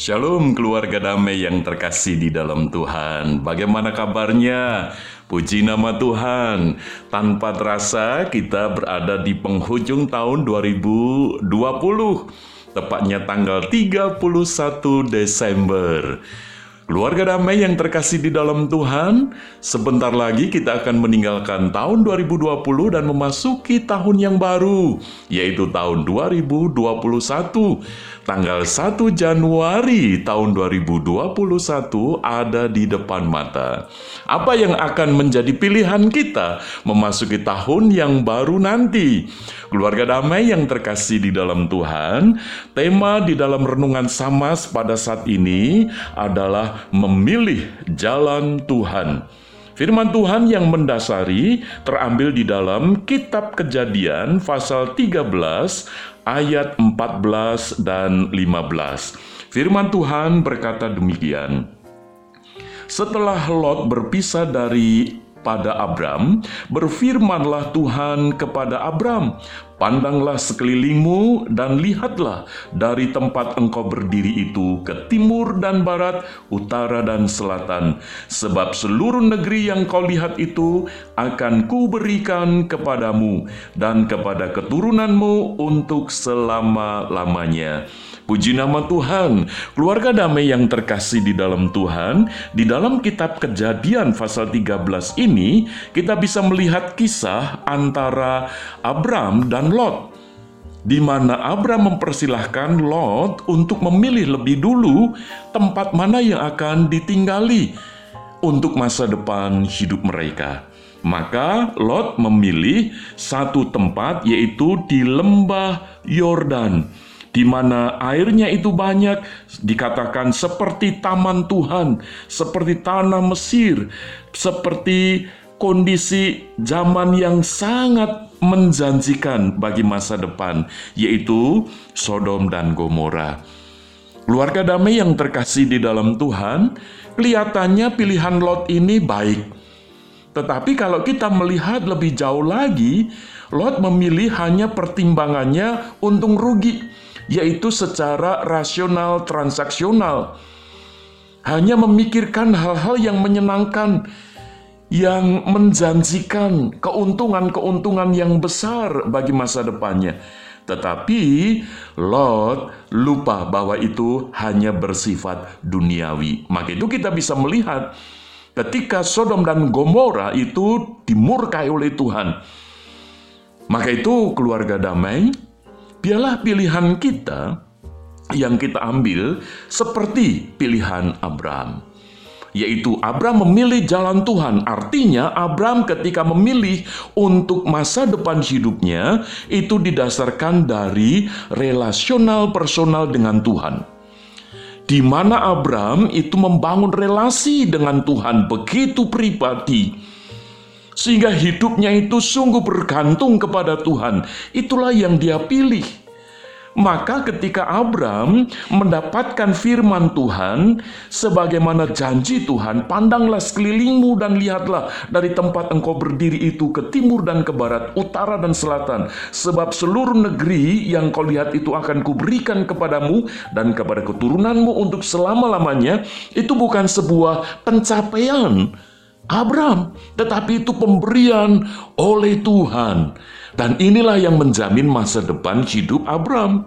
Shalom keluarga damai yang terkasih di dalam Tuhan. Bagaimana kabarnya? Puji nama Tuhan. Tanpa terasa kita berada di penghujung tahun 2020. Tepatnya tanggal 31 Desember. Keluarga damai yang terkasih di dalam Tuhan, sebentar lagi kita akan meninggalkan tahun 2020 dan memasuki tahun yang baru, yaitu tahun 2021. Tanggal 1 Januari tahun 2021 ada di depan mata. Apa yang akan menjadi pilihan kita memasuki tahun yang baru nanti? Keluarga damai yang terkasih di dalam Tuhan, tema di dalam renungan Samas pada saat ini adalah memilih jalan Tuhan. Firman Tuhan yang mendasari terambil di dalam kitab Kejadian pasal 13 ayat 14 dan 15. Firman Tuhan berkata demikian. Setelah Lot berpisah dari pada Abram, berfirmanlah Tuhan kepada Abram, Pandanglah sekelilingmu dan lihatlah dari tempat engkau berdiri itu ke timur dan barat, utara dan selatan. Sebab seluruh negeri yang kau lihat itu akan kuberikan kepadamu dan kepada keturunanmu untuk selama-lamanya. Puji nama Tuhan, keluarga damai yang terkasih di dalam Tuhan, di dalam kitab kejadian pasal 13 ini, kita bisa melihat kisah antara Abram dan Lot di mana Abram mempersilahkan Lot untuk memilih lebih dulu tempat mana yang akan ditinggali untuk masa depan hidup mereka. Maka Lot memilih satu tempat yaitu di lembah Yordan di mana airnya itu banyak, dikatakan seperti taman Tuhan, seperti tanah Mesir, seperti kondisi zaman yang sangat menjanjikan bagi masa depan, yaitu Sodom dan Gomora. Keluarga damai yang terkasih di dalam Tuhan, kelihatannya pilihan Lot ini baik. Tetapi kalau kita melihat lebih jauh lagi, Lot memilih hanya pertimbangannya untung rugi yaitu secara rasional transaksional. Hanya memikirkan hal-hal yang menyenangkan, yang menjanjikan keuntungan-keuntungan yang besar bagi masa depannya. Tetapi Lot lupa bahwa itu hanya bersifat duniawi. Maka itu kita bisa melihat ketika Sodom dan Gomora itu dimurkai oleh Tuhan. Maka itu keluarga damai biarlah pilihan kita yang kita ambil seperti pilihan Abraham yaitu Abraham memilih jalan Tuhan. Artinya Abraham ketika memilih untuk masa depan hidupnya itu didasarkan dari relasional personal dengan Tuhan. Di mana Abraham itu membangun relasi dengan Tuhan begitu pribadi sehingga hidupnya itu sungguh bergantung kepada Tuhan. Itulah yang dia pilih. Maka ketika Abram mendapatkan firman Tuhan, sebagaimana janji Tuhan, pandanglah sekelilingmu dan lihatlah dari tempat engkau berdiri itu ke timur dan ke barat, utara dan selatan. Sebab seluruh negeri yang kau lihat itu akan kuberikan kepadamu dan kepada keturunanmu untuk selama-lamanya. Itu bukan sebuah pencapaian, Abraham, tetapi itu pemberian oleh Tuhan. Dan inilah yang menjamin masa depan hidup Abraham.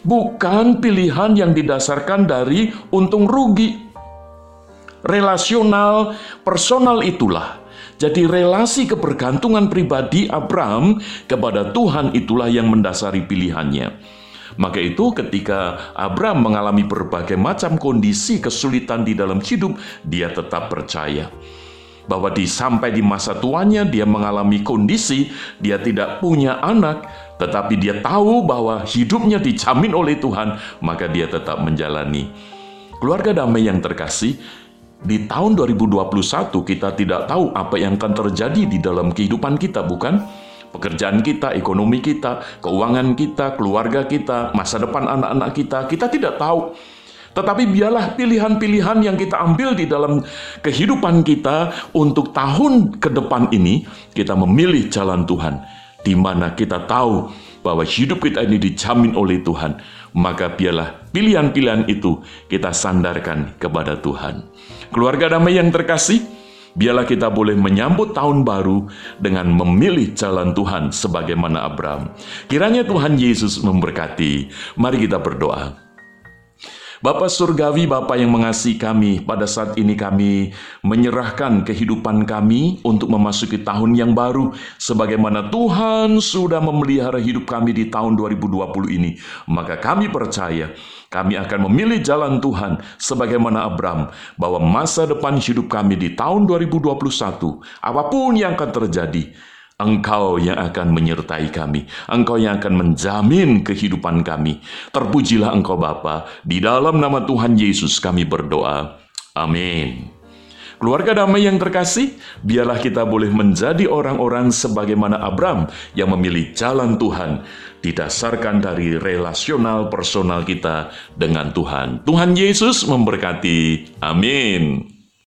Bukan pilihan yang didasarkan dari untung rugi. Relasional, personal itulah. Jadi relasi kebergantungan pribadi Abraham kepada Tuhan itulah yang mendasari pilihannya. Maka itu ketika Abraham mengalami berbagai macam kondisi kesulitan di dalam hidup, dia tetap percaya bahwa di sampai di masa tuanya dia mengalami kondisi dia tidak punya anak tetapi dia tahu bahwa hidupnya dijamin oleh Tuhan maka dia tetap menjalani keluarga damai yang terkasih di tahun 2021 kita tidak tahu apa yang akan terjadi di dalam kehidupan kita bukan pekerjaan kita, ekonomi kita, keuangan kita, keluarga kita, masa depan anak-anak kita, kita tidak tahu. Tetapi biarlah pilihan-pilihan yang kita ambil di dalam kehidupan kita untuk tahun ke depan ini, kita memilih jalan Tuhan. di mana kita tahu bahwa hidup kita ini dijamin oleh Tuhan, maka biarlah pilihan-pilihan itu kita sandarkan kepada Tuhan. Keluarga damai yang terkasih, biarlah kita boleh menyambut tahun baru dengan memilih jalan Tuhan sebagaimana Abraham. Kiranya Tuhan Yesus memberkati. Mari kita berdoa. Bapak Surgawi, Bapak yang mengasihi kami, pada saat ini kami menyerahkan kehidupan kami untuk memasuki tahun yang baru. Sebagaimana Tuhan sudah memelihara hidup kami di tahun 2020 ini, maka kami percaya kami akan memilih jalan Tuhan sebagaimana Abraham bahwa masa depan hidup kami di tahun 2021, apa pun yang akan terjadi, Engkau yang akan menyertai kami. Engkau yang akan menjamin kehidupan kami. Terpujilah Engkau Bapa. Di dalam nama Tuhan Yesus kami berdoa. Amin. Keluarga damai yang terkasih, biarlah kita boleh menjadi orang-orang sebagaimana Abram yang memilih jalan Tuhan, didasarkan dari relasional personal kita dengan Tuhan. Tuhan Yesus memberkati. Amin.